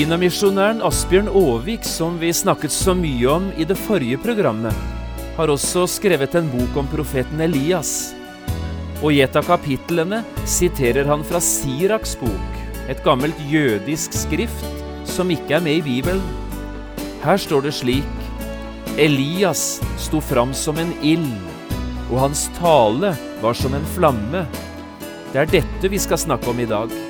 Kinamisjonæren Asbjørn Aavik, som vi snakket så mye om i det forrige programmet, har også skrevet en bok om profeten Elias. Og i et av kapitlene siterer han fra Siraks bok, et gammelt jødisk skrift som ikke er med i Bibelen. Her står det slik Elias sto fram som en ild, og hans tale var som en flamme. Det er dette vi skal snakke om i dag.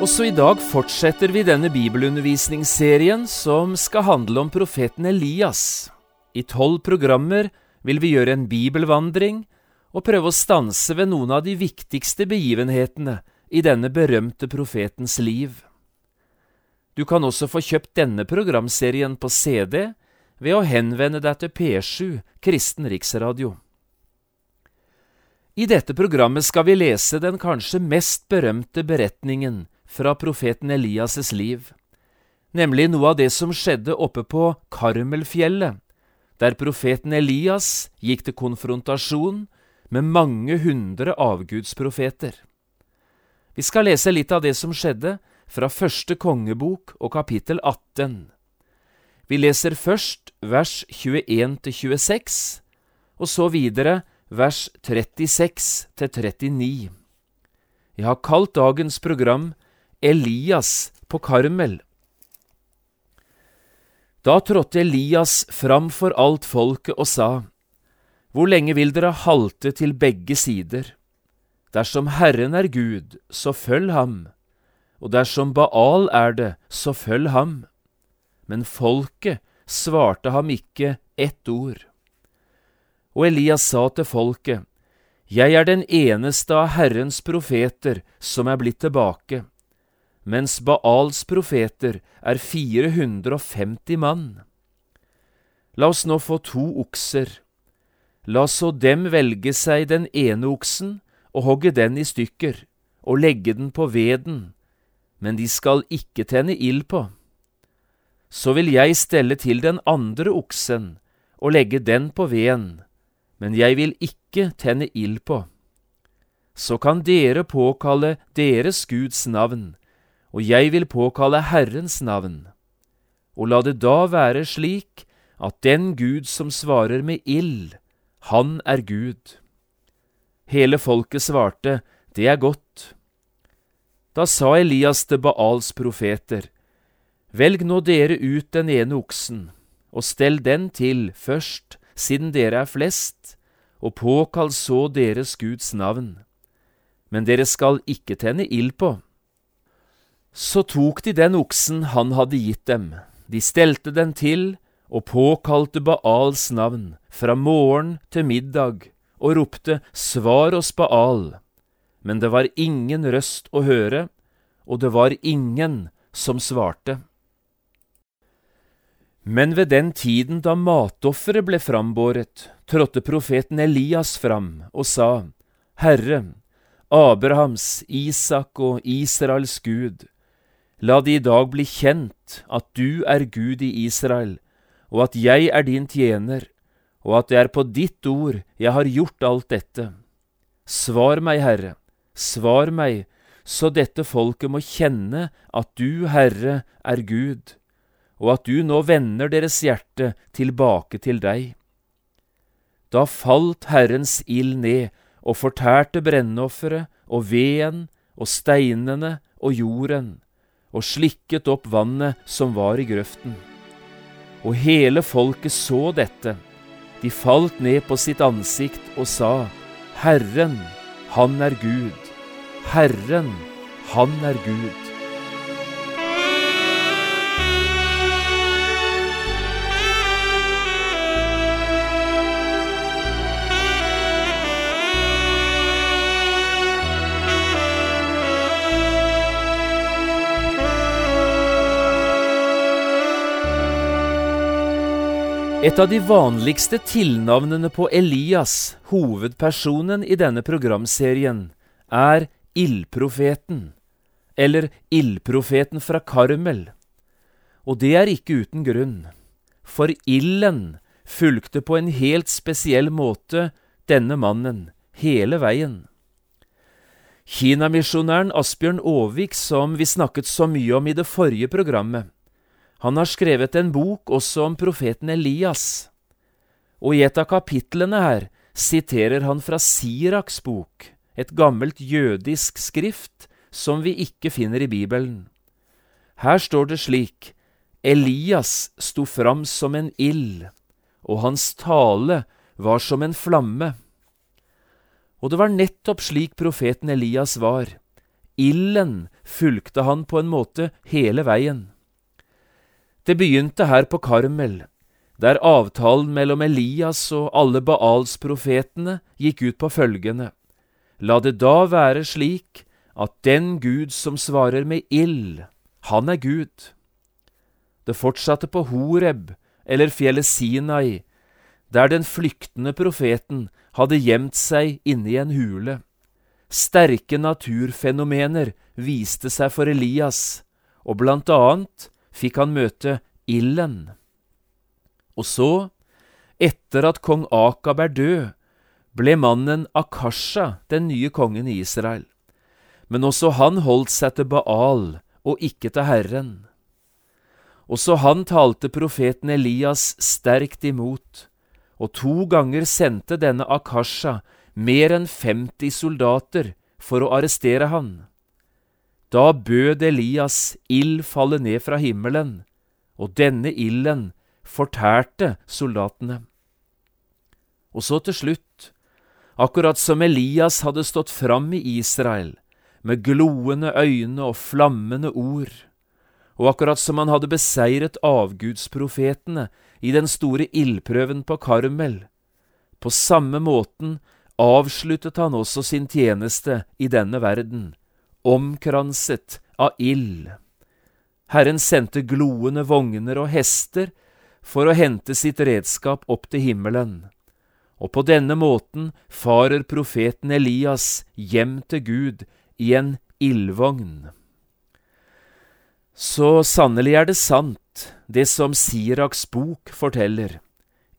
Også i dag fortsetter vi denne bibelundervisningsserien som skal handle om profeten Elias. I tolv programmer vil vi gjøre en bibelvandring og prøve å stanse ved noen av de viktigste begivenhetene i denne berømte profetens liv. Du kan også få kjøpt denne programserien på CD ved å henvende deg til P7 Kristen Riksradio. I dette programmet skal vi lese den kanskje mest berømte beretningen fra profeten Elias' liv, nemlig noe av det som skjedde oppe på Karmelfjellet, der profeten Elias gikk til konfrontasjon med mange hundre avgudsprofeter. Vi skal lese litt av det som skjedde fra første kongebok og kapittel 18. Vi leser først vers 21 til 26, og så videre vers 36 til 39. Jeg har kalt dagens program Elias på Karmel. Da trådte Elias fram for alt folket og sa, Hvor lenge vil dere halte til begge sider? Dersom Herren er Gud, så følg ham, og dersom Baal er det, så følg ham. Men folket svarte ham ikke ett ord. Og Elias sa til folket, Jeg er den eneste av Herrens profeter som er blitt tilbake mens Baals profeter er 450 mann. La oss nå få to okser. La så dem velge seg den ene oksen og hogge den i stykker og legge den på veden, men de skal ikke tenne ild på. Så vil jeg stelle til den andre oksen og legge den på veden, men jeg vil ikke tenne ild på. Så kan dere påkalle deres Guds navn, og jeg vil påkalle Herrens navn. Og la det da være slik at den Gud som svarer med ild, han er Gud. Hele folket svarte, det er godt. Da sa Elias til Baals profeter, Velg nå dere ut den ene oksen, og stell den til først, siden dere er flest, og påkall så deres Guds navn. Men dere skal ikke tenne ild på så tok de den oksen han hadde gitt dem, de stelte den til og påkalte Baals navn fra morgen til middag og ropte Svar oss, Baal. Men det var ingen røst å høre, og det var ingen som svarte. Men ved den tiden da matofferet ble frambåret, trådte profeten Elias fram og sa, Herre, Abrahams, Isak og Israels Gud, La det i dag bli kjent at du er Gud i Israel, og at jeg er din tjener, og at det er på ditt ord jeg har gjort alt dette. Svar meg, Herre, svar meg, så dette folket må kjenne at du, Herre, er Gud, og at du nå vender deres hjerte tilbake til deg. Da falt Herrens ild ned og fortærte brennofferet og veden og steinene og jorden og slikket opp vannet som var i grøften. Og hele folket så dette. De falt ned på sitt ansikt og sa, Herren, han er Gud. Herren, han er Gud. Et av de vanligste tilnavnene på Elias, hovedpersonen i denne programserien, er Ildprofeten, eller Ildprofeten fra Karmel. Og det er ikke uten grunn, for ilden fulgte på en helt spesiell måte denne mannen hele veien. Kinamisjonæren Asbjørn Aavik, som vi snakket så mye om i det forrige programmet, han har skrevet en bok også om profeten Elias, og i et av kapitlene her siterer han fra Siraks bok, et gammelt jødisk skrift som vi ikke finner i Bibelen. Her står det slik, Elias sto fram som en ild, og hans tale var som en flamme. Og det var nettopp slik profeten Elias var. Ilden fulgte han på en måte hele veien. Det begynte her på Karmel, der avtalen mellom Elias og alle Baals-profetene gikk ut på følgende. La det da være slik at den Gud som svarer med ild, han er Gud. Det fortsatte på Horeb, eller fjellet Sinai, der den flyktende profeten hadde gjemt seg inne i en hule. Sterke naturfenomener viste seg for Elias, og blant annet fikk han møte ilden. Og så, etter at kong Akab er død, ble mannen Akasha den nye kongen i Israel. Men også han holdt seg til Baal og ikke til Herren. Også han talte profeten Elias sterkt imot, og to ganger sendte denne Akasha mer enn 50 soldater for å arrestere han. Da bød Elias ild falle ned fra himmelen, og denne ilden fortærte soldatene. Og så til slutt, akkurat som Elias hadde stått fram i Israel, med gloende øyne og flammende ord, og akkurat som han hadde beseiret avgudsprofetene i den store ildprøven på Karmel, på samme måten avsluttet han også sin tjeneste i denne verden, omkranset av ild. Herren sendte gloende vogner og hester for å hente sitt redskap opp til himmelen. Og på denne måten farer profeten Elias hjem til Gud i en ildvogn. Så sannelig er det sant, det som Siraks bok forteller.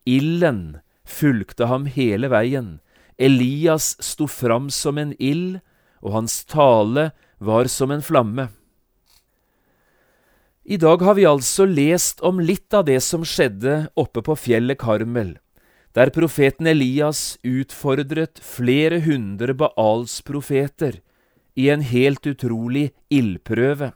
Ilden fulgte ham hele veien. Elias sto fram som en ild, og hans tale var som en flamme. I dag har vi altså lest om litt av det som skjedde oppe på fjellet Karmel, der profeten Elias utfordret flere hundre Baals-profeter i en helt utrolig ildprøve.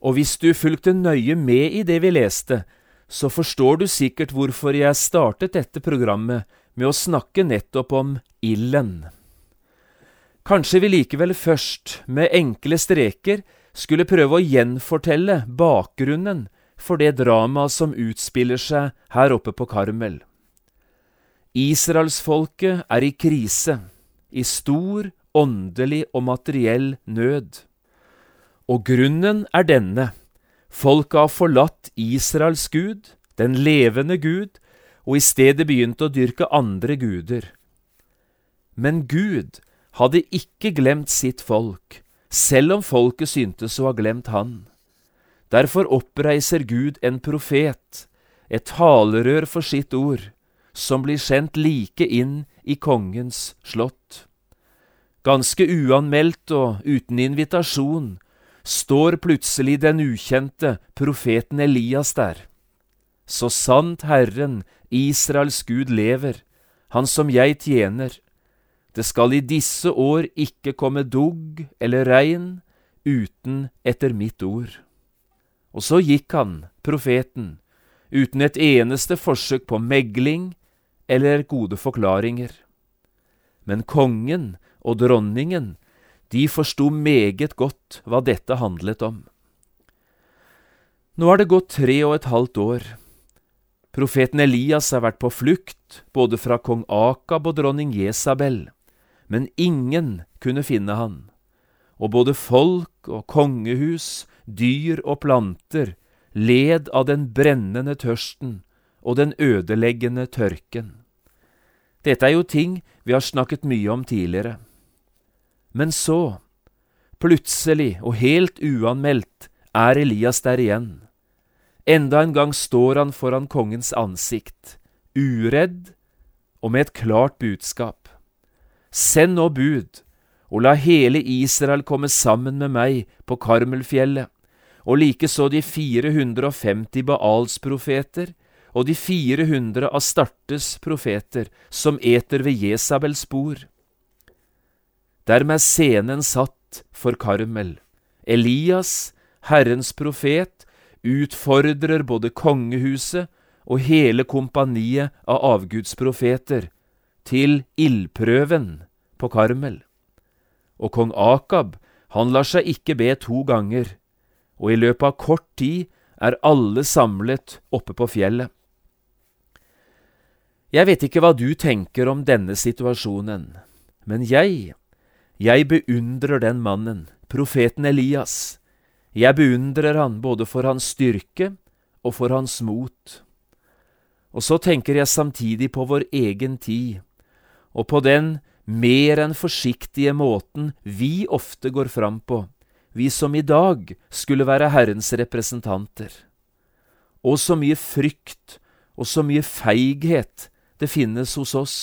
Og hvis du fulgte nøye med i det vi leste, så forstår du sikkert hvorfor jeg startet dette programmet med å snakke nettopp om ilden. Kanskje vi likevel først, med enkle streker, skulle prøve å gjenfortelle bakgrunnen for det dramaet som utspiller seg her oppe på Karmel. Israelsfolket er i krise, i stor åndelig og materiell nød. Og grunnen er denne. Folket har forlatt Israels Gud, den levende Gud, og i stedet begynt å dyrke andre guder. Men Gud hadde ikke glemt sitt folk, selv om folket syntes å ha glemt han. Derfor oppreiser Gud en profet, et talerør for sitt ord, som blir sendt like inn i kongens slott. Ganske uanmeldt og uten invitasjon står plutselig den ukjente profeten Elias der. Så sant Herren, Israels Gud, lever, han som jeg tjener, det skal i disse år ikke komme dugg eller regn uten etter mitt ord. Og så gikk han, profeten, uten et eneste forsøk på megling eller gode forklaringer. Men kongen og dronningen, de forsto meget godt hva dette handlet om. Nå har det gått tre og et halvt år. Profeten Elias har vært på flukt, både fra kong Akab og dronning Jesabel, men ingen kunne finne han, og både folk og kongehus, dyr og planter led av den brennende tørsten og den ødeleggende tørken. Dette er jo ting vi har snakket mye om tidligere. Men så, plutselig og helt uanmeldt, er Elias der igjen. Enda en gang står han foran kongens ansikt, uredd og med et klart budskap. Send nå bud, og la hele Israel komme sammen med meg på Karmelfjellet, og likeså de 450 Baals-profeter og de 400 Astartes profeter som eter ved Jesabels bord. Dermed er scenen satt for Karmel. Elias, Herrens profet, utfordrer både kongehuset og hele kompaniet av avgudsprofeter til ildprøven på Karmel. Og kong Akab, han lar seg ikke be to ganger, og i løpet av kort tid er alle samlet oppe på fjellet. Jeg vet ikke hva du tenker om denne situasjonen, men jeg jeg beundrer den mannen, profeten Elias. Jeg beundrer han både for hans styrke og for hans mot. Og så tenker jeg samtidig på vår egen tid, og på den mer enn forsiktige måten vi ofte går fram på, vi som i dag skulle være Herrens representanter. Og så mye frykt og så mye feighet det finnes hos oss.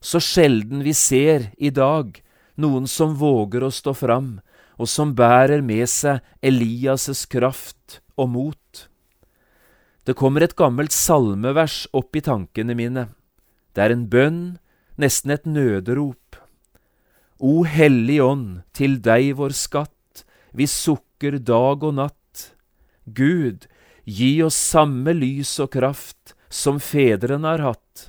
Så sjelden vi ser i dag noen som våger å stå fram, og som bærer med seg Elias' kraft og mot. Det kommer et gammelt salmevers opp i tankene mine. Det er en bønn, nesten et nøderop. O Hellig Ånd, til deg vår skatt, vi sukker dag og natt. Gud, gi oss samme lys og kraft som fedrene har hatt.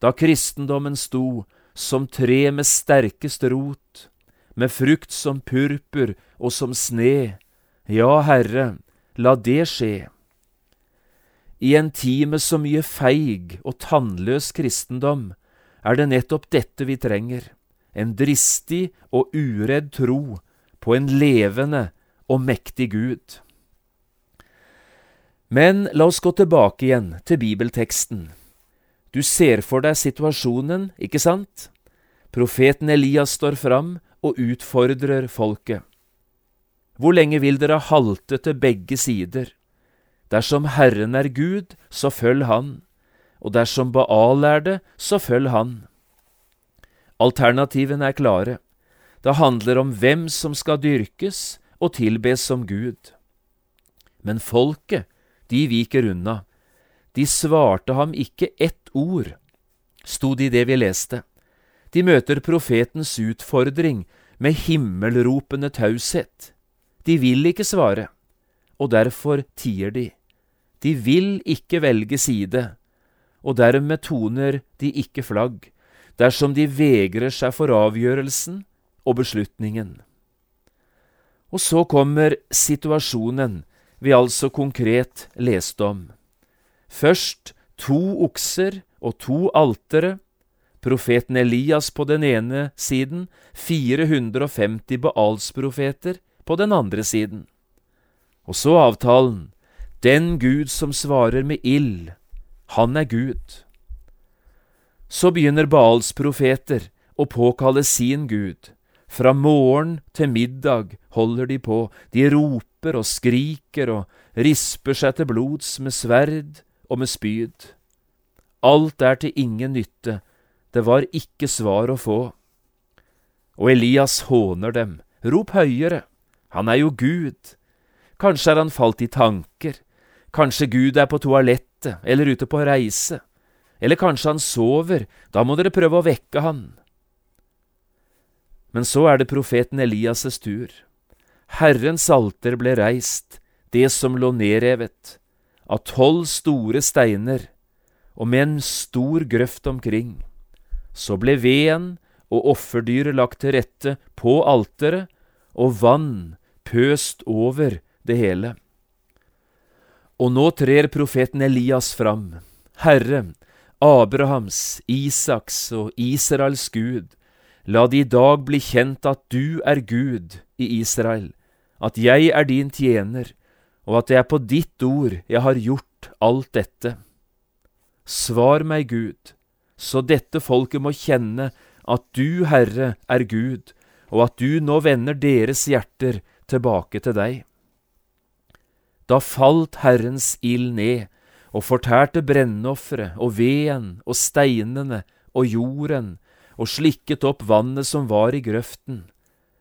Da kristendommen sto som tre med sterkest rot, med frukt som purpur og som sne. Ja, Herre, la det skje. I en tid med så mye feig og tannløs kristendom er det nettopp dette vi trenger, en dristig og uredd tro på en levende og mektig Gud. Men la oss gå tilbake igjen til bibelteksten. Du ser for deg situasjonen, ikke sant? Profeten Elias står fram og utfordrer folket. Hvor lenge vil dere halte til begge sider? Dersom Herren er Gud, så følg Han, og dersom Baal er det, så følg Han. Alternativene er klare. Det handler om hvem som skal dyrkes og tilbes som Gud. Men folket, de viker unna. De svarte ham ikke ett ord, sto det i det vi leste. De møter profetens utfordring med himmelropende taushet. De vil ikke svare, og derfor tier de. De vil ikke velge side, og dermed toner de ikke flagg, dersom de vegrer seg for avgjørelsen og beslutningen. Og så kommer situasjonen vi altså konkret leste om. Først to okser og to altere, profeten Elias på den ene siden, 450 Baalsprofeter på den andre siden. Og så avtalen, den Gud som svarer med ild, han er Gud. Så begynner Baals profeter å påkalle sin Gud. Fra morgen til middag holder de på, de roper og skriker og risper seg til blods med sverd og med spyd. Alt er til ingen nytte, det var ikke svar å få. Og Elias håner dem, rop høyere, han er jo Gud. Kanskje er han falt i tanker, kanskje Gud er på toalettet eller ute på reise, eller kanskje han sover, da må dere prøve å vekke han. Men så er det profeten Elias' tur. Herrens alter ble reist, det som lå nedrevet, av tolv store steiner og med en stor grøft omkring. Så ble veden og offerdyret lagt til rette på alteret, og vann pøst over det hele. Og nå trer profeten Elias fram, Herre, Abrahams, Isaks og Israels Gud, la det i dag bli kjent at du er Gud i Israel, at jeg er din tjener, og at det er på ditt ord jeg har gjort alt dette. Svar meg, Gud, så dette folket må kjenne at du, Herre, er Gud, og at du nå vender deres hjerter tilbake til deg. Da falt Herrens ild ned og fortærte brennofferet og veden og steinene og jorden og slikket opp vannet som var i grøften.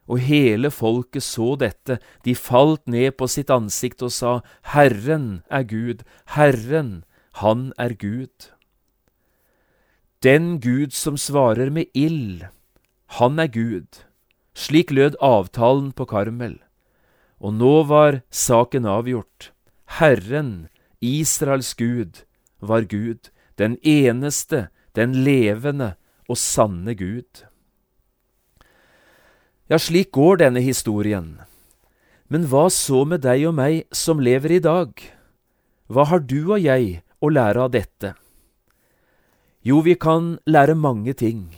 Og hele folket så dette, de falt ned på sitt ansikt og sa, Herren er Gud, Herren, Han er Gud. Den Gud som svarer med ild, han er Gud. Slik lød avtalen på Karmel. Og nå var saken avgjort. Herren, Israels Gud, var Gud, den eneste, den levende og sanne Gud. Ja, slik går denne historien. Men hva så med deg og meg som lever i dag? Hva har du og jeg å lære av dette? Jo, vi kan lære mange ting,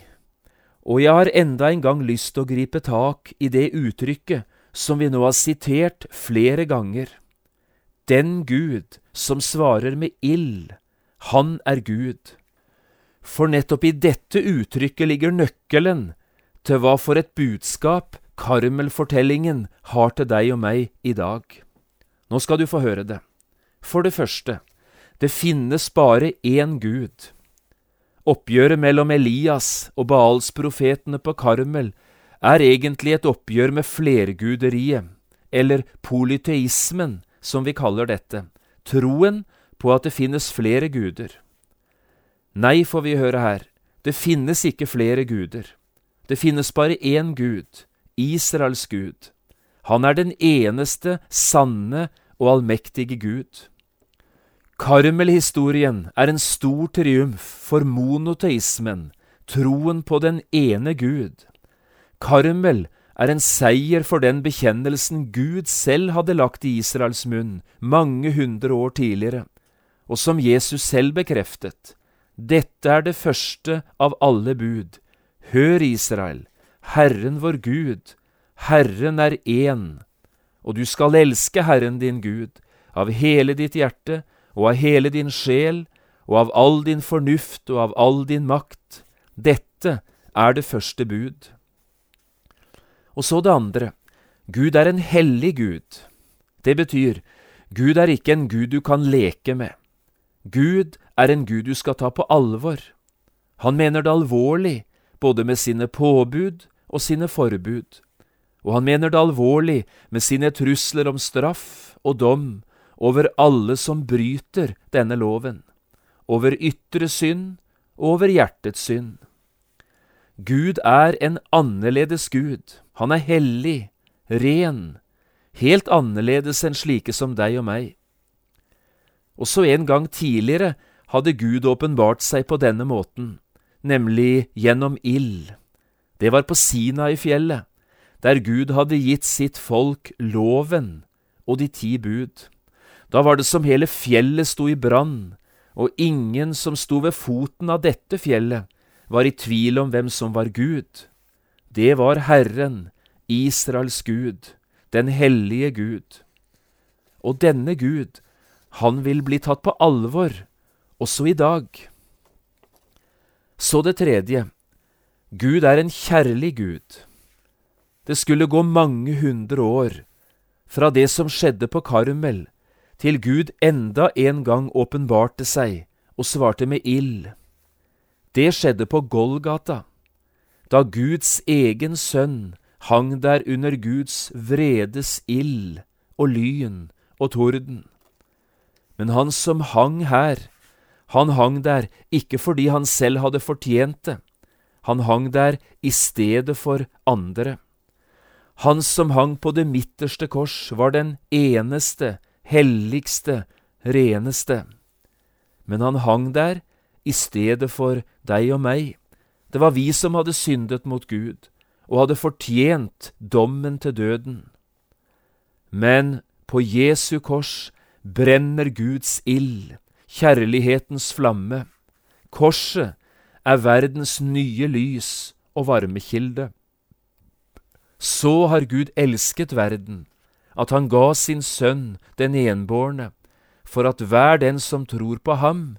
og jeg har enda en gang lyst til å gripe tak i det uttrykket som vi nå har sitert flere ganger. Den Gud som svarer med ild, han er Gud. For nettopp i dette uttrykket ligger nøkkelen til hva for et budskap Karmel-fortellingen har til deg og meg i dag. Nå skal du få høre det. For det første, det finnes bare én Gud. Oppgjøret mellom Elias og Baals-profetene på Karmel er egentlig et oppgjør med flerguderiet, eller polyteismen, som vi kaller dette, troen på at det finnes flere guder. Nei, får vi høre her, det finnes ikke flere guder. Det finnes bare én Gud, Israels Gud. Han er den eneste sanne og allmektige Gud. Karmel-historien er en stor triumf for monoteismen, troen på den ene Gud. Karmel er en seier for den bekjennelsen Gud selv hadde lagt i Israels munn mange hundre år tidligere, og som Jesus selv bekreftet. Dette er det første av alle bud. Hør, Israel, Herren vår Gud, Herren er én, og du skal elske Herren din Gud av hele ditt hjerte og av hele din sjel og av all din fornuft og av all din makt. Dette er det første bud. Og så det andre. Gud er en hellig Gud. Det betyr, Gud er ikke en Gud du kan leke med. Gud er en Gud du skal ta på alvor. Han mener det alvorlig, både med sine påbud og sine forbud. Og han mener det alvorlig med sine trusler om straff og dom over alle som bryter denne loven, over ytre synd og over hjertets synd. Gud er en annerledes Gud. Han er hellig, ren, helt annerledes enn slike som deg og meg. Også en gang tidligere hadde Gud åpenbart seg på denne måten, nemlig gjennom ild. Det var på Sina i fjellet, der Gud hadde gitt sitt folk loven og de ti bud. Da var det som hele fjellet sto i brann, og ingen som sto ved foten av dette fjellet, var i tvil om hvem som var Gud. Det var Herren, Israels Gud, den hellige Gud. Og denne Gud, han vil bli tatt på alvor, også i dag. Så det tredje. Gud er en kjærlig Gud. Det skulle gå mange hundre år fra det som skjedde på Karmel, til Gud enda en gang åpenbarte seg og svarte med ild. Det skjedde på Golgata, da Guds egen sønn hang der under Guds vredes ild og lyn og torden. Men han som hang her, han hang der ikke fordi han selv hadde fortjent det, han hang der i stedet for andre. Han som hang på det midterste kors, var den eneste, helligste, reneste. Men han hang der i stedet for deg og meg, Det var vi som hadde syndet mot Gud og hadde fortjent dommen til døden. Men på Jesu kors brenner Guds ild, kjærlighetens flamme. Korset er verdens nye lys og varmekilde. Så har Gud elsket verden, at han ga sin sønn, den enbårne, for at hver den som tror på ham,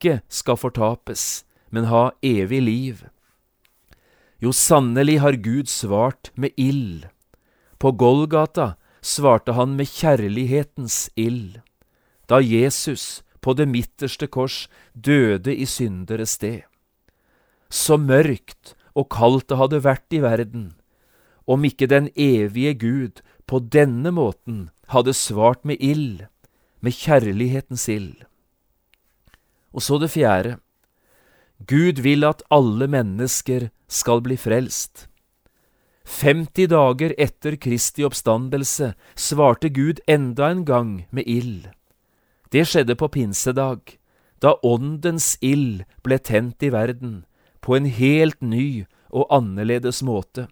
ikke skal fortapes, men ha evig liv. Jo, sannelig har Gud svart med ild. På Golgata svarte han med kjærlighetens ild, da Jesus på det midterste kors døde i synderes sted. Så mørkt og kaldt det hadde vært i verden, om ikke den evige Gud på denne måten hadde svart med ild, med kjærlighetens ild. Og så det fjerde. Gud vil at alle mennesker skal bli frelst. 50 dager etter Kristi oppstandelse svarte Gud enda en gang med ild. Det skjedde på pinsedag, da Åndens ild ble tent i verden, på en helt ny og annerledes måte.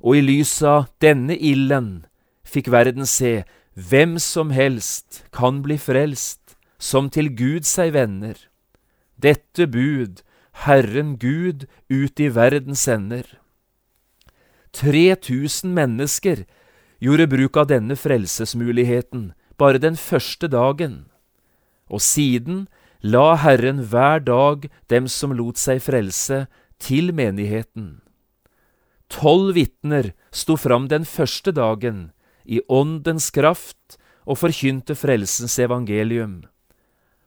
Og i lys av denne ilden fikk verden se hvem som helst kan bli frelst, som til Gud seg venner. Dette bud Herren Gud ut i verden sender. 3000 mennesker gjorde bruk av denne frelsesmuligheten bare den første dagen, og siden la Herren hver dag dem som lot seg frelse, til menigheten. Tolv vitner sto fram den første dagen i åndens kraft og forkynte frelsens evangelium,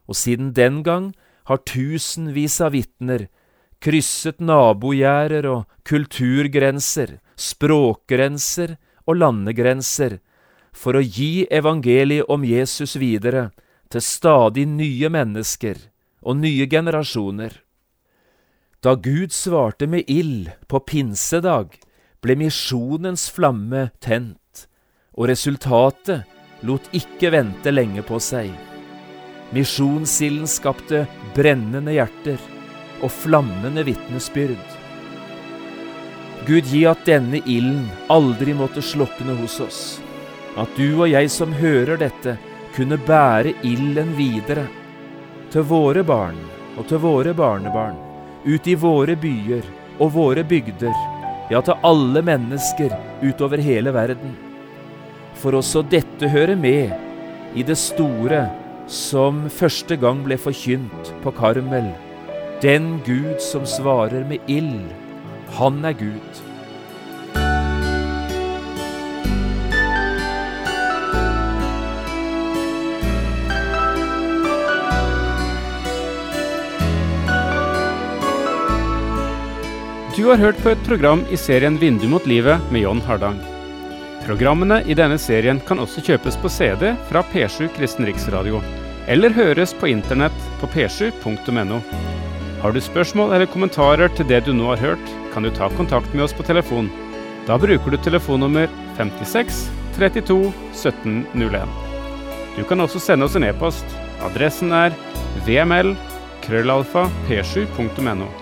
og siden den gang har tusenvis av vitner krysset nabogjerder og kulturgrenser, språkgrenser og landegrenser for å gi evangeliet om Jesus videre til stadig nye mennesker og nye generasjoner. Da Gud svarte med ild på pinsedag, ble misjonens flamme tent, og resultatet lot ikke vente lenge på seg. Misjonsilden skapte brennende hjerter og flammende vitnesbyrd. Gud gi at denne ilden aldri måtte slukne hos oss, at du og jeg som hører dette, kunne bære ilden videre, til våre barn og til våre barnebarn, ut i våre byer og våre bygder, ja, til alle mennesker utover hele verden. For også dette hører med i det store som første gang ble forkynt på Karmel. Den Gud som svarer med ild, han er Gud. Du har hørt på et program i serien Vindu mot livet med John Hardang. Programmene i denne serien kan også kjøpes på CD fra P7 Kristen Riksradio, eller høres på internett på p7.no. Har du spørsmål eller kommentarer til det du nå har hørt, kan du ta kontakt med oss på telefon. Da bruker du telefonnummer 56 32 17 01. Du kan også sende oss en e-post. Adressen er vml krøllalfa p7.no.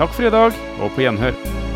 Takk for i dag, og på gjenhør.